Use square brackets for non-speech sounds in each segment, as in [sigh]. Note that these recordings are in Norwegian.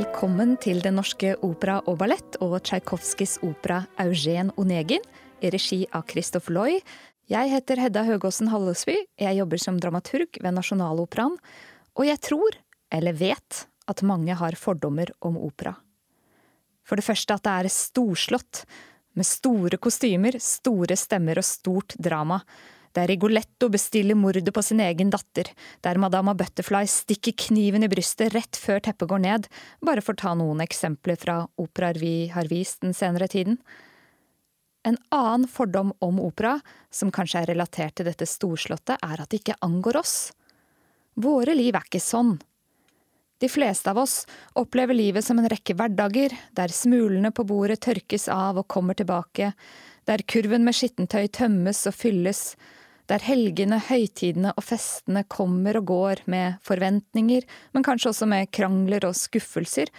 Velkommen til Den norske opera og ballett og Tsjajkovskijs opera Eugen Onegin i regi av Christoph Loy. Jeg heter Hedda Høgåsen Hallesby, jeg jobber som dramaturg ved Nasjonaloperaen, og jeg tror, eller vet, at mange har fordommer om opera. For det første at det er storslått, med store kostymer, store stemmer og stort drama der Rigoletto bestiller mordet på sin egen datter, der Madama Butterfly stikker kniven i brystet rett før teppet går ned, bare for å ta noen eksempler fra operaer vi har vist den senere tiden. En annen fordom om opera, som kanskje er relatert til dette storslåtte, er at det ikke angår oss. Våre liv er ikke sånn. De fleste av oss opplever livet som en rekke hverdager, der smulene på bordet tørkes av og kommer tilbake, der kurven med skittentøy tømmes og fylles, der helgene, høytidene og festene kommer og går med forventninger, men kanskje også med krangler og skuffelser,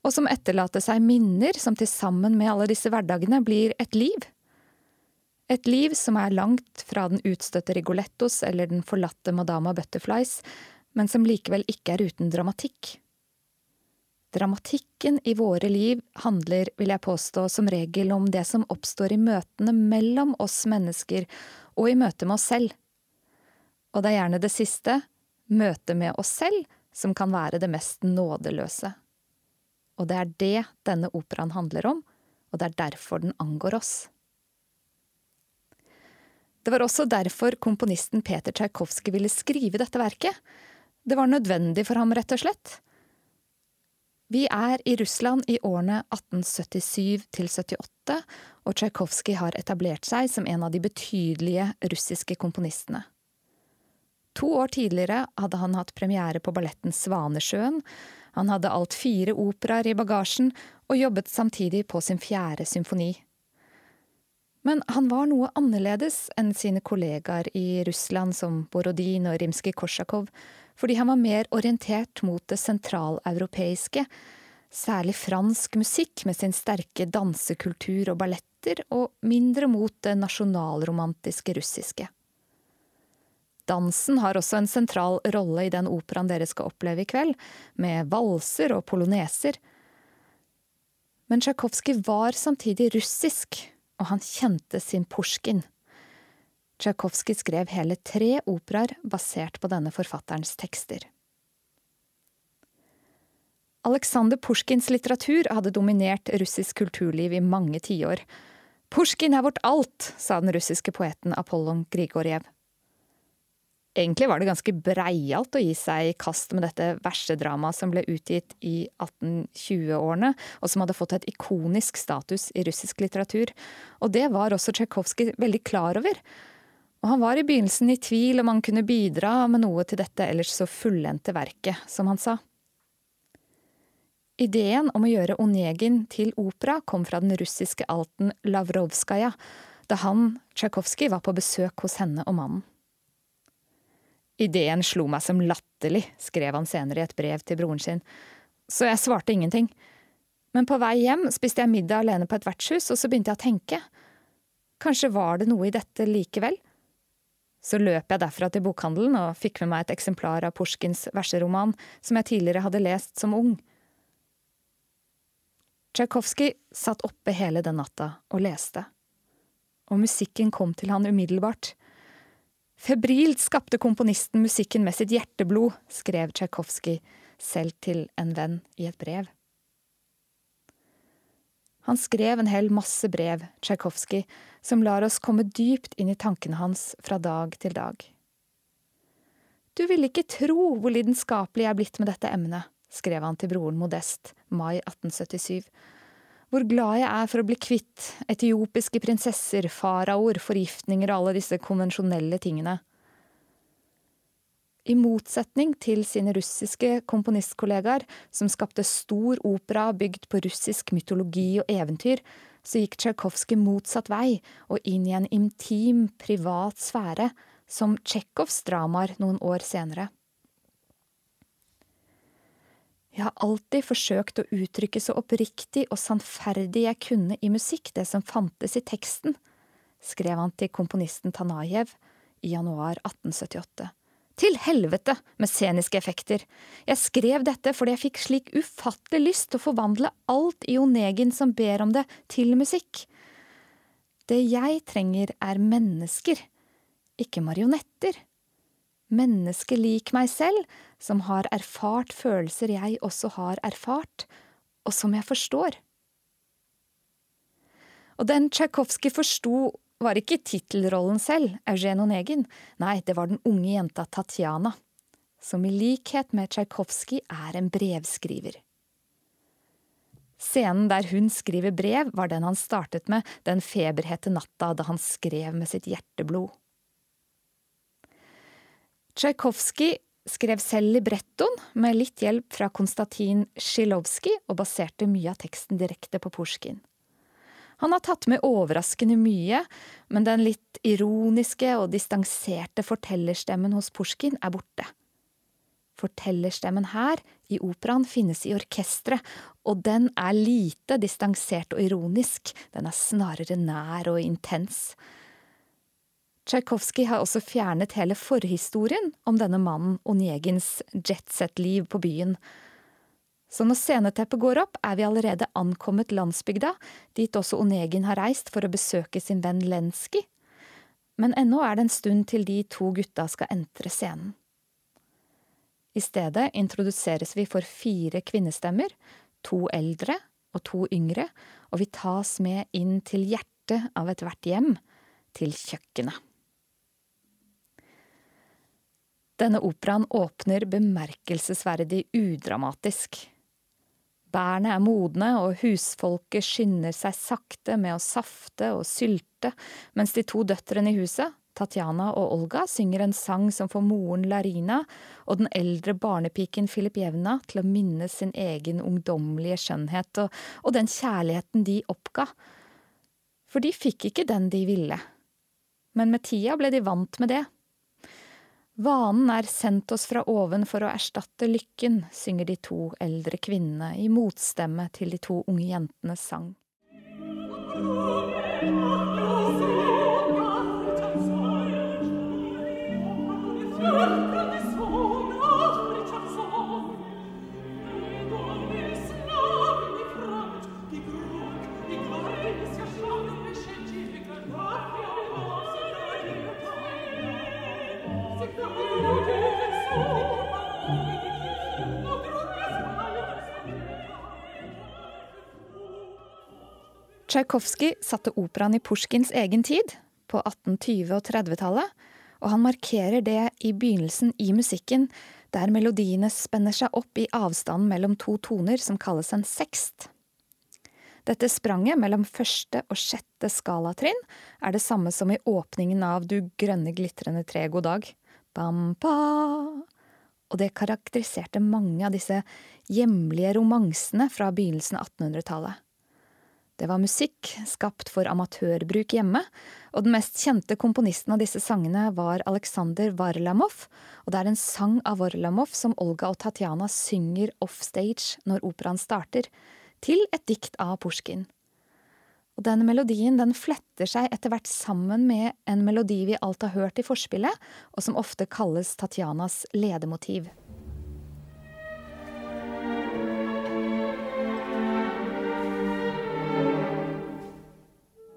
og som etterlater seg minner som til sammen med alle disse hverdagene blir et liv. Et liv som er langt fra den utstøtte Rigolettos eller den forlatte Madama Butterflies, men som likevel ikke er uten dramatikk. Dramatikken i våre liv handler, vil jeg påstå, som regel om det som oppstår i møtene mellom oss mennesker og i møte med oss selv. Og det er gjerne det siste, møtet med oss selv, som kan være det mest nådeløse. Og det er det denne operaen handler om, og det er derfor den angår oss. Det var også derfor komponisten Peter Tsjajkovskij ville skrive dette verket. Det var nødvendig for ham, rett og slett. Vi er i Russland i årene 1877 til 78, og Tsjajkovskij har etablert seg som en av de betydelige russiske komponistene. To år tidligere hadde han hatt premiere på balletten Svanesjøen, han hadde alt fire operaer i bagasjen og jobbet samtidig på sin fjerde symfoni. Men han var noe annerledes enn sine kollegaer i Russland som Borodin og Rimskij-Korsakov, fordi han var mer orientert mot det sentraleuropeiske, særlig fransk musikk med sin sterke dansekultur og balletter, og mindre mot det nasjonalromantiske russiske. Dansen har også en sentral rolle i den operaen dere skal oppleve i kveld, med valser og poloneser. Men Tsjajkovskij var samtidig russisk, og han kjente sin Pushkin. Tsjajkovskij skrev hele tre operaer basert på denne forfatterens tekster. Aleksandr Pusjkins litteratur hadde dominert russisk kulturliv i mange tiår. Pusjkin er vårt alt, sa den russiske poeten Apollon Grigorjev. Egentlig var det ganske breialt å gi seg i kast med dette versedramaet som ble utgitt i 1820-årene, og som hadde fått et ikonisk status i russisk litteratur. Og det var også Tsjajkovskij veldig klar over og han var i begynnelsen i tvil om han kunne bidra med noe til dette ellers så fullendte verket, som han sa. Ideen om å gjøre Onegin til opera kom fra den russiske alten Lavrovskaja, da han, Tsjajkovskij, var på besøk hos henne og mannen. Ideen slo meg som latterlig, skrev han senere i et brev til broren sin, så jeg svarte ingenting. Men på vei hjem spiste jeg middag alene på et vertshus, og så begynte jeg å tenke. Kanskje var det noe i dette likevel? Så løp jeg derfra til bokhandelen og fikk med meg et eksemplar av Pushkins verseroman, som jeg tidligere hadde lest som ung. Tsjajkovskij satt oppe hele den natta og leste, og musikken kom til han umiddelbart. Febrilt skapte komponisten musikken med sitt hjerteblod, skrev Tsjajkovskij selv til en venn i et brev. Han skrev en hel masse brev, Tsjajkovskij, som lar oss komme dypt inn i tankene hans fra dag til dag. Du ville ikke tro hvor lidenskapelig jeg er blitt med dette emnet, skrev han til broren Modest, mai 1877. Hvor glad jeg er for å bli kvitt etiopiske prinsesser, faraoer, forgiftninger og alle disse konvensjonelle tingene. I motsetning til sine russiske komponistkollegaer, som skapte stor opera bygd på russisk mytologi og eventyr, så gikk Tsjajkovskij motsatt vei og inn i en intim, privat sfære, som Tsjekhovs dramaer noen år senere. Jeg har alltid forsøkt å uttrykke så oppriktig og sannferdig jeg kunne i musikk det som fantes i teksten, skrev han til komponisten Tanajev i januar 1878. Til helvete med sceniske effekter. Jeg skrev dette fordi jeg fikk slik ufattelig lyst til å forvandle alt i Onegin som ber om det, til musikk. Det jeg trenger er mennesker, ikke marionetter. Mennesker lik meg selv, som har erfart følelser jeg også har erfart, og som jeg forstår. Og den Tsjajkovskij forsto, var ikke tittelrollen selv, Eugen Onegin, nei, det var den unge jenta Tatjana, som i likhet med Tsjajkovskij er en brevskriver. Scenen der hun skriver brev, var den han startet med den feberhete natta da han skrev med sitt hjerteblod. Tsjajkovskij skrev selv librettoen med litt hjelp fra Konstantin Sjilovskij og baserte mye av teksten direkte på Pushkin. Han har tatt med overraskende mye, men den litt ironiske og distanserte fortellerstemmen hos Pusjkin er borte. Fortellerstemmen her, i operaen, finnes i orkesteret, og den er lite distansert og ironisk, den er snarere nær og intens. Tsjajkovskij har også fjernet hele forhistorien om denne mannen Onegins jetset-liv på byen, så når sceneteppet går opp, er vi allerede ankommet landsbygda, dit også Onegin har reist for å besøke sin venn Lenski. Men ennå er det en stund til de to gutta skal entre scenen. I stedet introduseres vi for fire kvinnestemmer, to eldre og to yngre, og vi tas med inn til hjertet av ethvert hjem, til kjøkkenet. Denne operaen åpner bemerkelsesverdig udramatisk. Bærene er modne, og husfolket skynder seg sakte med å safte og sylte, mens de to døtrene i huset, Tatjana og Olga, synger en sang som får moren Larina og den eldre barnepiken Filipjevna til å minnes sin egen ungdommelige skjønnhet og, og den kjærligheten de oppga. For de fikk ikke den de ville. Men med tida ble de vant med det. Vanen er sendt oss fra oven for å erstatte lykken, synger de to eldre kvinnene i motstemme til de to unge jentenes sang. Tsjajkovskij satte operaen i Pusjkins egen tid, på 1820- og 30-tallet, og han markerer det i begynnelsen i musikken, der melodiene spenner seg opp i avstanden mellom to toner som kalles en sekst. Dette spranget mellom første og sjette skalatrinn er det samme som i åpningen av Du grønne glitrende tre, god dag. Bam, ba. Og det karakteriserte mange av disse hjemlige romansene fra begynnelsen av 1800-tallet. Det var musikk skapt for amatørbruk hjemme, og den mest kjente komponisten av disse sangene var Aleksander Varlamov, og det er en sang av Varlamov som Olga og Tatjana synger offstage når operaen starter, til et dikt av Pusjkin. Og denne melodien den fletter seg etter hvert sammen med en melodi vi alt har hørt i forspillet, og som ofte kalles Tatjanas ledemotiv.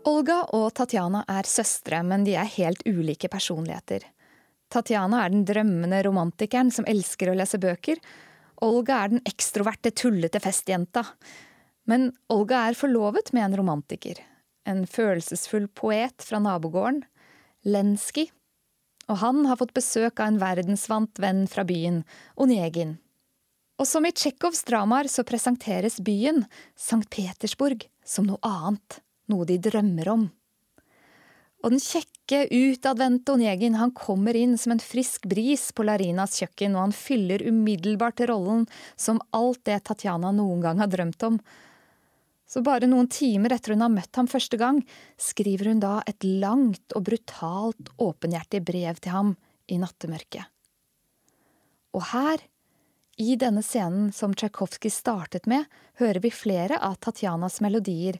Olga og Tatjana er søstre, men de er helt ulike personligheter. Tatjana er den drømmende romantikeren som elsker å lese bøker. Olga er den ekstroverte, tullete festjenta. Men Olga er forlovet med en romantiker. En følelsesfull poet fra nabogården. Lenski. Og han har fått besøk av en verdensvant venn fra byen, Onegin. Og som i Tsjekhovs dramaer så presenteres byen, St. Petersburg, som noe annet noe de drømmer om. Og den kjekke, utadvendte Onegin han kommer inn som en frisk bris på Larinas kjøkken, og han fyller umiddelbart rollen som alt det Tatjana noen gang har drømt om. Så bare noen timer etter hun har møtt ham første gang, skriver hun da et langt og brutalt åpenhjertig brev til ham i nattemørket. Og her, i denne scenen som Tsjajkovskij startet med, hører vi flere av Tatjanas melodier,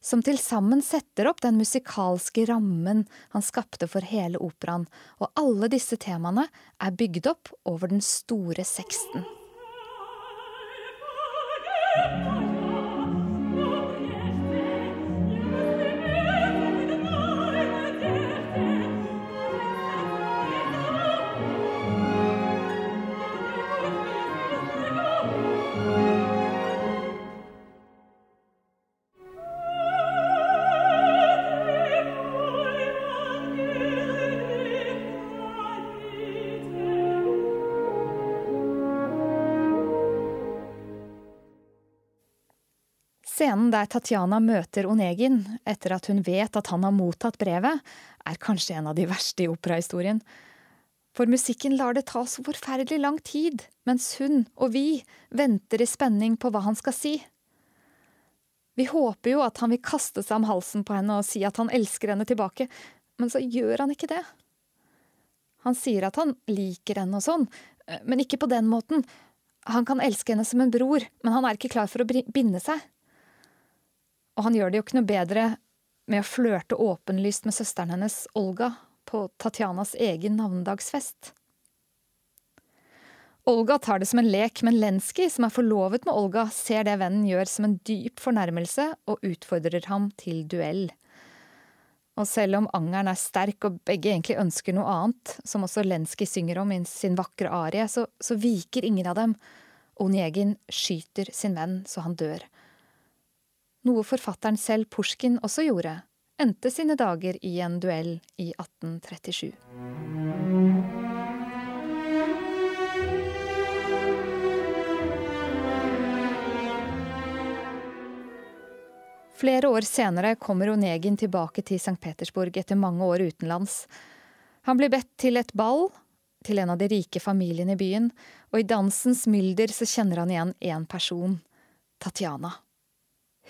som til sammen setter opp den musikalske rammen han skapte for hele operaen, og alle disse temaene er bygd opp over den store seksten. Scenen der Tatjana møter Onegin etter at hun vet at han har mottatt brevet, er kanskje en av de verste i operahistorien. For musikken lar det ta så forferdelig lang tid, mens hun og vi venter i spenning på hva han skal si. Vi håper jo at han vil kaste seg om halsen på henne og si at han elsker henne tilbake, men så gjør han ikke det. Han sier at han liker henne og sånn, men ikke på den måten. Han kan elske henne som en bror, men han er ikke klar for å binde seg. Og han gjør det jo ikke noe bedre med å flørte åpenlyst med søsteren hennes, Olga, på Tatjanas egen navnedagsfest. Olga tar det som en lek, men Lenski, som er forlovet med Olga, ser det vennen gjør som en dyp fornærmelse og utfordrer ham til duell. Og selv om angeren er sterk og begge egentlig ønsker noe annet, som også Lenski synger om i sin vakre arie, så, så viker ingen av dem. Onegin skyter sin venn så han dør noe forfatteren selv Pusjkin også gjorde, endte sine dager i en duell i 1837. Flere år senere kommer Onegin tilbake til St. Petersburg etter mange år utenlands. Han blir bedt til et ball til en av de rike familiene i byen, og i dansens mylder så kjenner han igjen én person, Tatjana.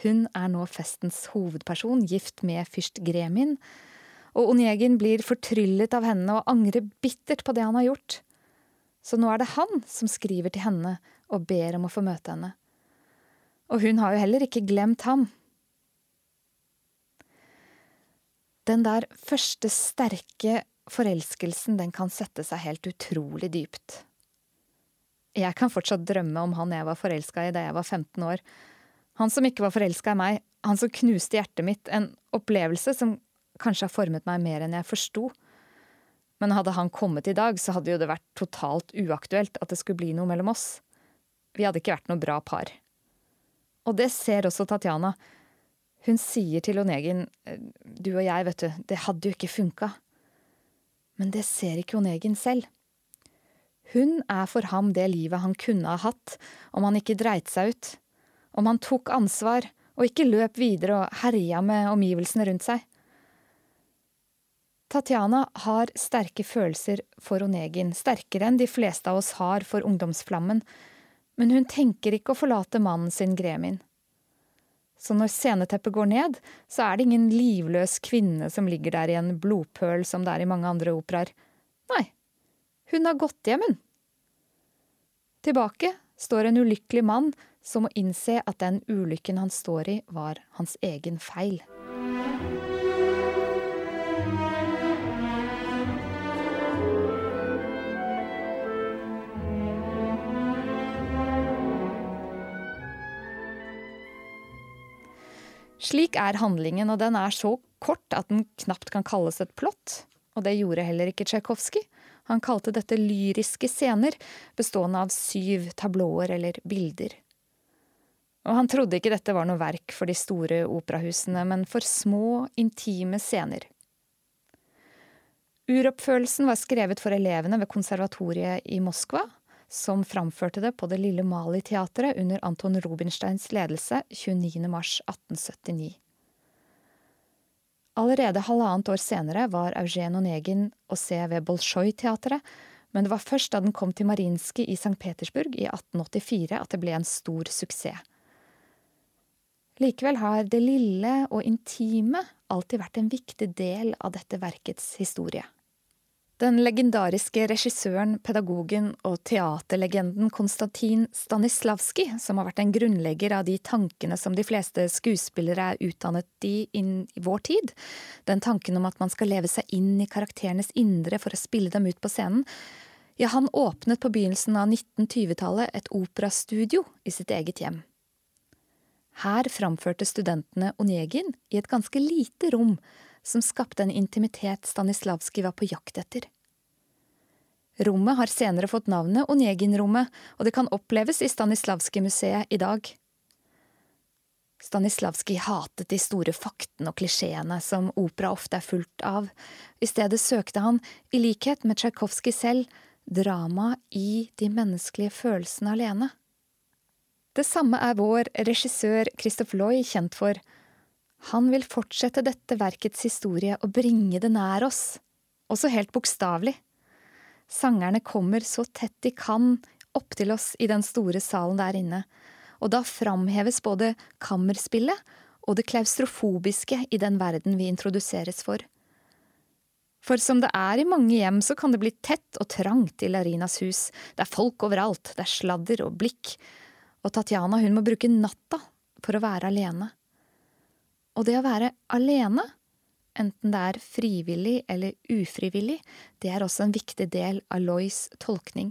Hun er nå festens hovedperson, gift med fyrst Gremin, og Onegin blir fortryllet av henne og angrer bittert på det han har gjort. Så nå er det han som skriver til henne og ber om å få møte henne. Og hun har jo heller ikke glemt ham. Den der første sterke forelskelsen, den kan sette seg helt utrolig dypt. Jeg kan fortsatt drømme om han jeg var forelska i da jeg var 15 år, han som ikke var forelska i meg, han som knuste hjertet mitt, en opplevelse som kanskje har formet meg mer enn jeg forsto. Men hadde han kommet i dag, så hadde jo det vært totalt uaktuelt at det skulle bli noe mellom oss. Vi hadde ikke vært noe bra par. Og det ser også Tatjana. Hun sier til Onegin, du og jeg, vet du, det hadde jo ikke funka. Men det ser ikke Onegin selv. Hun er for ham det livet han kunne ha hatt om han ikke dreit seg ut, om han tok ansvar og ikke løp videre og herja med omgivelsene rundt seg. Tatjana har sterke følelser for Onegin, sterkere enn de fleste av oss har for ungdomsflammen, men hun tenker ikke å forlate mannen sin Gremin. Så når sceneteppet går ned, så er det ingen livløs kvinne som ligger der i en blodpøl som det er i mange andre operaer. Nei, hun har gått hjem, hun. Tilbake står en ulykkelig mann som må innse at den ulykken han står i, var hans egen feil. Slik er handlingen, og den er så kort at den knapt kan kalles et plott. Og det gjorde heller ikke Tsjajkovskij. Han kalte dette lyriske scener, bestående av syv tablåer eller bilder. Og han trodde ikke dette var noe verk for de store operahusene, men for små, intime scener. Uroppførelsen var skrevet for elevene ved konservatoriet i Moskva, som framførte det på det lille Mali-teatret under Anton Rubinsteins ledelse 29.3.1879. Allerede halvannet år senere var Eugen Onegin å se ved Bolsjoj-teatret, men det var først da den kom til Marinskij i St. Petersburg i 1884 at det ble en stor suksess. Likevel har det lille og intime alltid vært en viktig del av dette verkets historie. Den legendariske regissøren, pedagogen og teaterlegenden Konstantin Stanislavskij, som har vært en grunnlegger av de tankene som de fleste skuespillere er utdannet i i vår tid, den tanken om at man skal leve seg inn i karakterenes indre for å spille dem ut på scenen, ja, han åpnet på begynnelsen av 1920-tallet et operastudio i sitt eget hjem. Her framførte studentene Onegin i et ganske lite rom som skapte en intimitet Stanislavskij var på jakt etter. Rommet har senere fått navnet Onegin-rommet, og det kan oppleves i Stanislavskij-museet i dag. Stanislavskij hatet de store faktene og klisjeene som opera ofte er fullt av. I stedet søkte han, i likhet med Tsjajkovskij selv, drama i de menneskelige følelsene alene. Det samme er vår regissør Christophe Loy kjent for. Han vil fortsette dette verkets historie og bringe det nær oss, også helt bokstavelig. Sangerne kommer så tett de kan opp til oss i den store salen der inne, og da framheves både kammerspillet og det klaustrofobiske i den verden vi introduseres for. For som det er i mange hjem, så kan det bli tett og trangt i Larinas hus, det er folk overalt, det er sladder og blikk, og Tatjana hun må bruke natta for å være alene. Og det å være alene, enten det er frivillig eller ufrivillig, det er også en viktig del av Lois tolkning,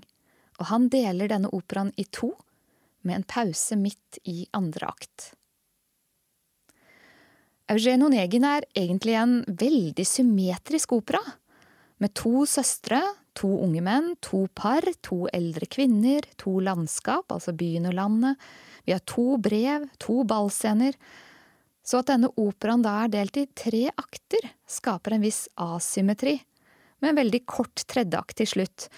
og han deler denne operaen i to, med en pause midt i andre akt. Eugen Onegin er egentlig en veldig symmetrisk opera, med to søstre, to unge menn, to par, to eldre kvinner, to landskap, altså byen og landet, vi har to brev, to ballscener, så at denne operaen da er delt i tre akter, skaper en viss asymmetri, med en veldig kort tredjeakt til slutt,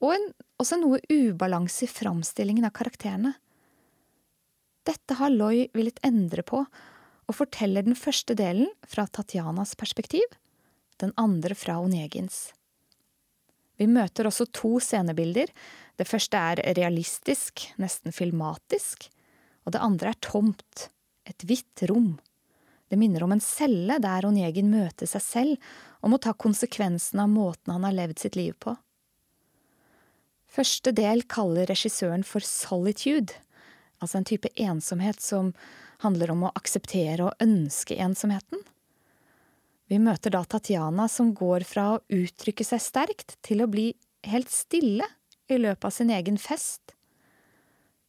og en, også noe ubalanse i framstillingen av karakterene. Dette har Loy villet endre på, og forteller den første delen fra Tatjanas perspektiv, den andre fra Onegins. Vi møter også to scenebilder. Det første er realistisk, nesten filmatisk, og det andre er tomt, et hvitt rom. Det minner om en celle der Onegin møter seg selv og må ta konsekvensen av måten han har levd sitt liv på. Første del kaller regissøren for solitude, altså en type ensomhet som handler om å akseptere og ønske ensomheten. Vi møter da Tatjana som går fra å uttrykke seg sterkt til å bli helt stille i løpet av sin egen fest.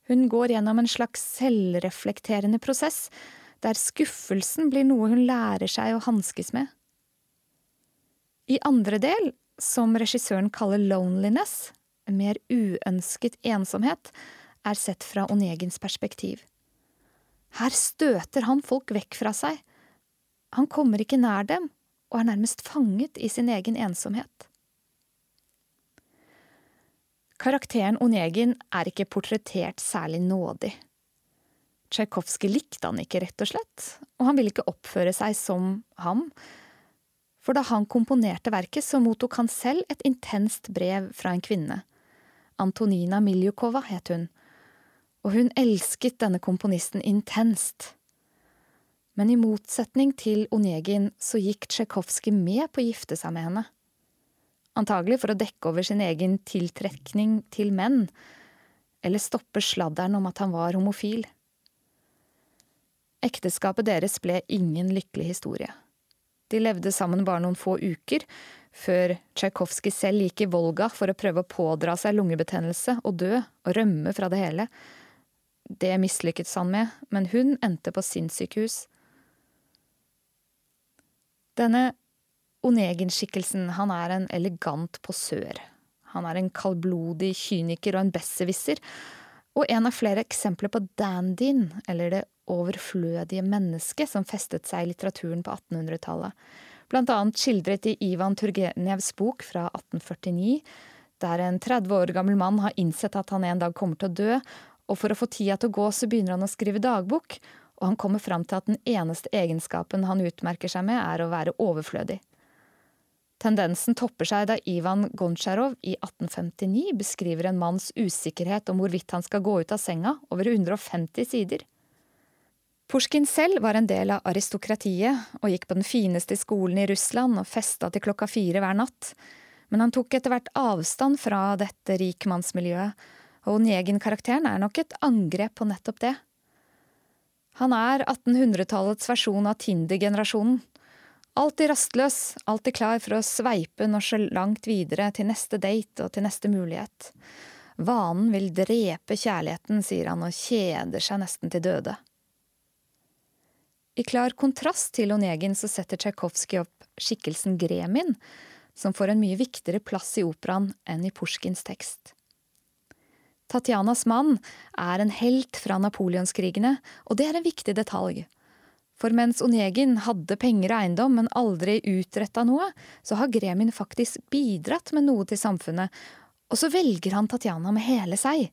Hun går gjennom en slags selvreflekterende prosess, der skuffelsen blir noe hun lærer seg å hanskes med. I andre del, som regissøren kaller loneliness, en mer uønsket ensomhet, er sett fra Onegins perspektiv. Her støter han folk vekk fra seg. Han kommer ikke nær dem, og er nærmest fanget i sin egen ensomhet. Karakteren Onegin er ikke portrettert særlig nådig. Tsjajkovskij likte han ikke, rett og slett, og han ville ikke oppføre seg som ham, for da han komponerte verket, så mottok han selv et intenst brev fra en kvinne. Antonina Miljukova het hun, og hun elsket denne komponisten intenst. Men i motsetning til Onegin så gikk Tsjekhovskij med på å gifte seg med henne antagelig for å dekke over sin egen tiltrekning til menn, eller stoppe sladderen om at han var homofil. Ekteskapet deres ble ingen lykkelig historie. De levde sammen bare noen få uker, før Tsjajkovskij selv gikk i Volga for å prøve å pådra seg lungebetennelse og dø og rømme fra det hele. Det mislykket han med, men hun endte på sinnssykehus. Denne Onegin-skikkelsen, han er en elegant posør. Han er en kaldblodig kyniker og en besserwisser, og en av flere eksempler på dandyen, eller det overflødige mennesket som festet seg i litteraturen på 1800-tallet. Blant annet skildret i Ivan Turgenevs bok fra 1849, der en 30 år gammel mann har innsett at han en dag kommer til å dø, og for å få tida til å gå så begynner han å skrive dagbok, og han kommer fram til at den eneste egenskapen han utmerker seg med, er å være overflødig. Tendensen topper seg da Ivan Gontsjarov i 1859 beskriver en manns usikkerhet om hvorvidt han skal gå ut av senga, over 150 sider. Pushkin selv var en del av aristokratiet og gikk på den fineste skolen i Russland og festa til klokka fire hver natt. Men han tok etter hvert avstand fra dette rikmannsmiljøet, og Onegin-karakteren er nok et angrep på nettopp det. Han er 1800-tallets versjon av Tinder-generasjonen. Alltid rastløs, alltid klar for å sveipe når så langt videre til neste date og til neste mulighet. Vanen vil drepe kjærligheten, sier han og kjeder seg nesten til døde. I klar kontrast til Onegin så setter Tsjajkovskij opp skikkelsen Gremin, som får en mye viktigere plass i operaen enn i Pusjkins tekst. Tatjanas mann er en helt fra napoleonskrigene, og det er en viktig detalj. For mens Onegin hadde penger og eiendom, men aldri utretta noe, så har Gremin faktisk bidratt med noe til samfunnet, og så velger han Tatjana med hele seg.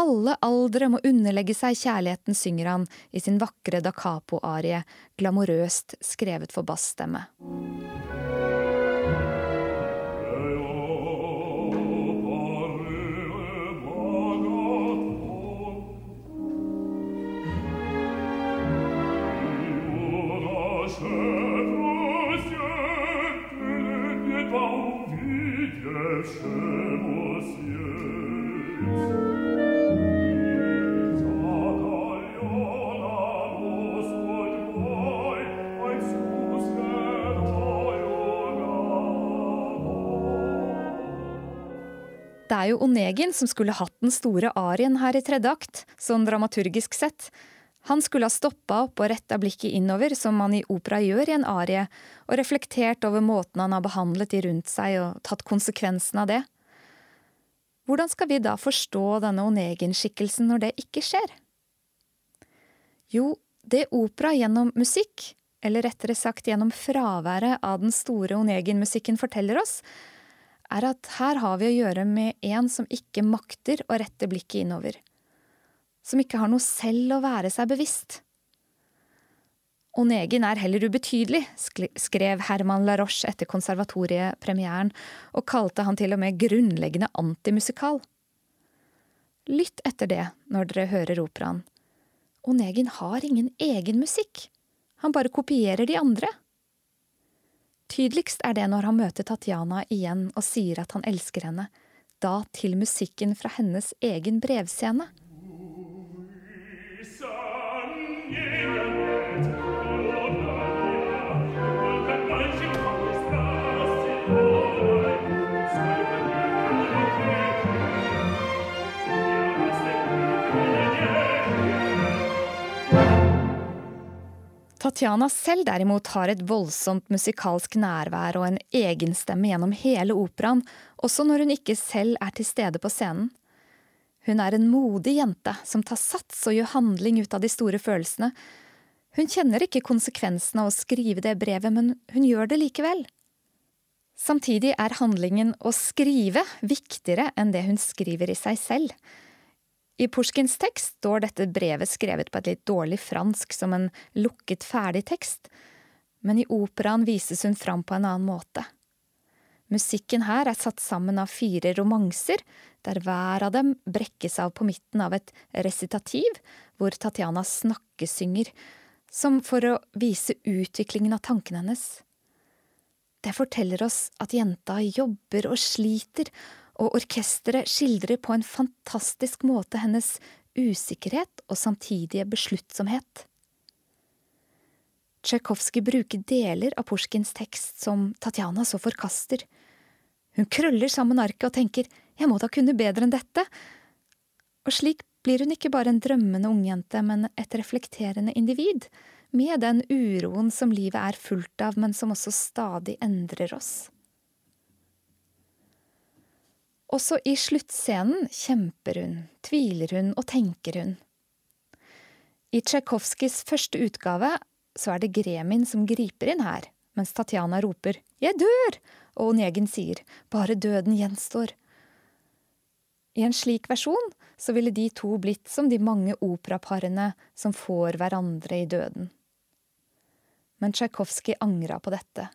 Alle aldre må underlegge seg kjærligheten, synger han i sin vakre da capo-arie, glamorøst skrevet for bassstemme. Det er jo Onegin som skulle hatt den store arien her i tredje akt, sånn dramaturgisk sett. Han skulle ha stoppa opp og retta blikket innover, som man i opera gjør i en arie, og reflektert over måten han har behandlet de rundt seg, og tatt konsekvensen av det. Hvordan skal vi da forstå denne Onegin-skikkelsen når det ikke skjer? Jo, det opera gjennom musikk, eller rettere sagt gjennom fraværet av den store Onegin-musikken forteller oss, er at her har vi å gjøre med en som ikke makter å rette blikket innover. Som ikke har noe selv å være seg bevisst. Onegin er heller ubetydelig, skrev Herman Laroche etter konservatoriepremieren, og kalte han til og med grunnleggende antimusikal. Lytt etter det når dere hører operaen. Onegin har ingen egen musikk, han bare kopierer de andre. Tydeligst er det når han møter Tatjana igjen og sier at han elsker henne, da til musikken fra hennes egen brevscene. Tatjana selv derimot har et voldsomt musikalsk nærvær og en egenstemme gjennom hele operaen, også når hun ikke selv er til stede på scenen. Hun er en modig jente som tar sats og gjør handling ut av de store følelsene. Hun kjenner ikke konsekvensen av å skrive det brevet, men hun gjør det likevel. Samtidig er handlingen å skrive viktigere enn det hun skriver i seg selv. I Pushkins tekst står dette brevet skrevet på et litt dårlig fransk som en lukket ferdig tekst, men i operaen vises hun fram på en annen måte. Musikken her er satt sammen av fire romanser, der hver av dem brekkes av på midten av et resitativ, hvor Tatjana snakkesynger, som for å vise utviklingen av tankene hennes. Det forteller oss at jenta jobber og sliter, og orkesteret skildrer på en fantastisk måte hennes usikkerhet og samtidige besluttsomhet. Tsjajkovskij bruker deler av Pusjkins tekst som Tatjana så forkaster. Hun krøller sammen arket og tenker jeg må da kunne bedre enn dette, og slik blir hun ikke bare en drømmende ungjente, men et reflekterende individ, med den uroen som livet er fullt av, men som også stadig endrer oss. Også i sluttscenen kjemper hun, tviler hun og tenker hun. I Tsjajkovskijs første utgave så er det Gremin som griper inn her, mens Tatjana roper Jeg dør! Og Onegin sier Bare døden gjenstår. I en slik versjon så ville de to blitt som de mange operaparene som får hverandre i døden. Men Tsjajkovskij angra på dette.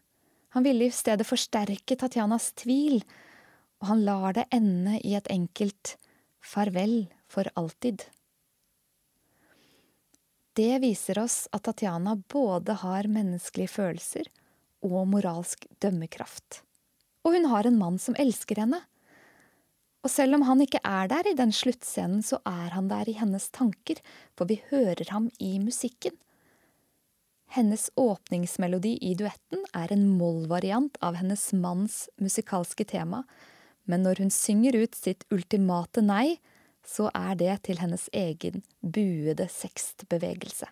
Han ville i stedet forsterke Tatjanas tvil og han lar det ende i et enkelt farvel for alltid. Det viser oss at Tatjana både har menneskelige følelser og moralsk dømmekraft. Og hun har en mann som elsker henne. Og selv om han ikke er der i den sluttscenen, så er han der i hennes tanker, for vi hører ham i musikken. Hennes åpningsmelodi i duetten er en mollvariant av hennes manns musikalske tema, men når hun synger ut sitt ultimate nei, så er det til hennes egen buede sekstbevegelse.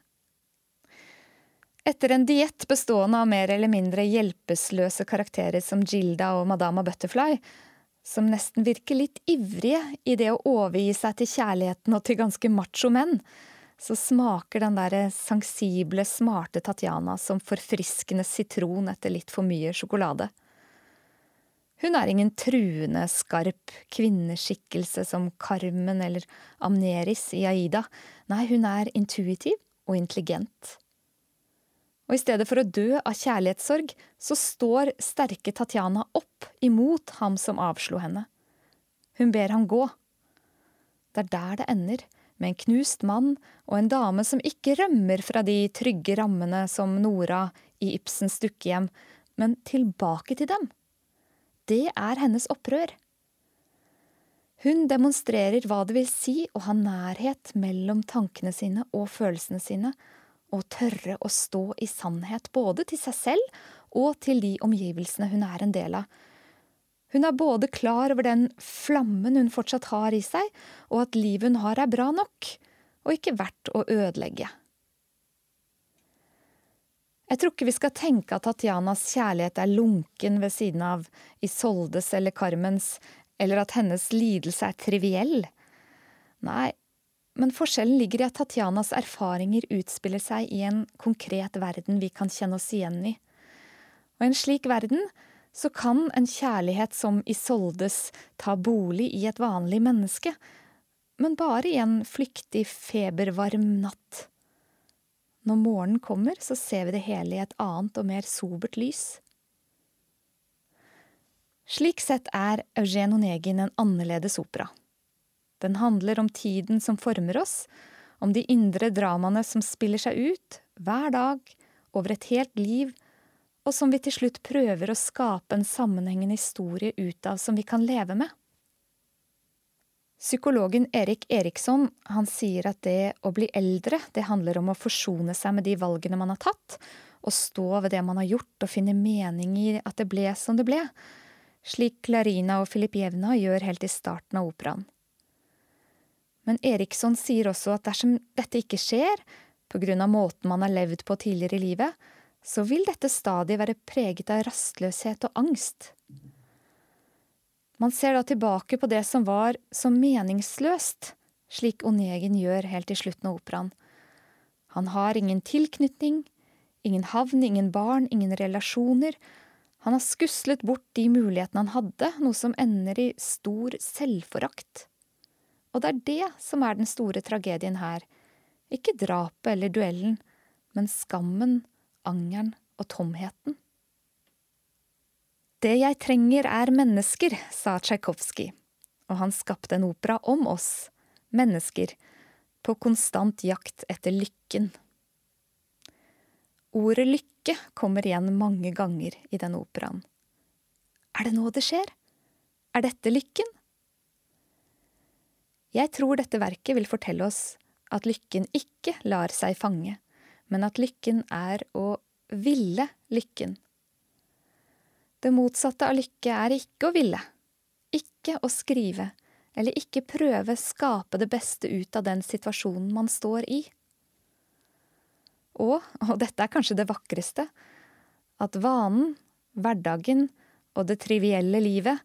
Etter en diett bestående av mer eller mindre hjelpeløse karakterer som Gilda og Madama Butterfly, som nesten virker litt ivrige i det å overgi seg til kjærligheten og til ganske macho menn, så smaker den derre sensible, smarte Tatjana som forfriskende sitron etter litt for mye sjokolade. Hun er ingen truende, skarp kvinneskikkelse som Carmen eller Amneris i Aida. Nei, hun er intuitiv og intelligent. Og i stedet for å dø av kjærlighetssorg, så står sterke Tatjana opp imot ham som avslo henne. Hun ber ham gå. Det er der det ender, med en knust mann og en dame som ikke rømmer fra de trygge rammene som Nora i Ibsens dukkehjem, men tilbake til dem. Det er hennes opprør. Hun demonstrerer hva det vil si å ha nærhet mellom tankene sine og følelsene sine, og tørre å stå i sannhet både til seg selv og til de omgivelsene hun er en del av, hun er både klar over den flammen hun fortsatt har i seg, og at livet hun har er bra nok, og ikke verdt å ødelegge. Jeg tror ikke vi skal tenke at Tatjanas kjærlighet er lunken ved siden av Isoldes eller Carmens, eller at hennes lidelse er triviell. Nei, men forskjellen ligger i at Tatjanas erfaringer utspiller seg i en konkret verden vi kan kjenne oss igjen i. Og i en slik verden så kan en kjærlighet som Isoldes ta bolig i et vanlig menneske, men bare i en flyktig, febervarm natt. Når morgenen kommer, så ser vi det hele i et annet og mer sobert lys. Slik sett er Eugen Onegin en annerledes opera. Den handler om tiden som former oss, om de indre dramaene som spiller seg ut, hver dag, over et helt liv, og som vi til slutt prøver å skape en sammenhengende historie ut av som vi kan leve med. Psykologen Erik Eriksson han sier at det å bli eldre det handler om å forsone seg med de valgene man har tatt, og stå ved det man har gjort og finne mening i at det ble som det ble, slik Clarina og Filip Jevna gjør helt i starten av operaen. Men Eriksson sier også at dersom dette ikke skjer, av måten man har levd på tidligere i livet, så vil dette stadig være preget av rastløshet og angst. Man ser da tilbake på det som var så meningsløst, slik Onegin gjør helt til slutten av operaen. Han har ingen tilknytning, ingen havn, ingen barn, ingen relasjoner. Han har skuslet bort de mulighetene han hadde, noe som ender i stor selvforakt. Og det er det som er den store tragedien her, ikke drapet eller duellen, men skammen angeren og tomheten. Det jeg trenger er mennesker, sa Tsjajkovskij, og han skapte en opera om oss, mennesker, på konstant jakt etter lykken. Ordet lykke kommer igjen mange ganger i denne operaen. Er det nå det skjer? Er dette lykken? Jeg tror dette verket vil fortelle oss at lykken ikke lar seg fange, men at lykken er å ville lykken. Det motsatte av lykke er ikke å ville, ikke å skrive, eller ikke prøve skape det beste ut av den situasjonen man står i. Og, [laughs] og dette er kanskje det vakreste, at vanen, hverdagen og det trivielle livet,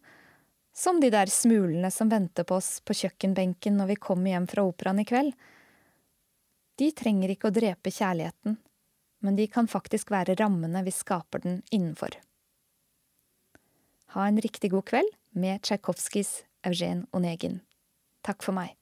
som de der smulene som venter på oss på kjøkkenbenken når vi kommer hjem fra operaen i kveld, de trenger ikke å drepe kjærligheten, men de kan faktisk være rammene vi skaper den innenfor. Ha en riktig god kveld med Tsjajkovskijs Eugen Onegin. Takk for meg.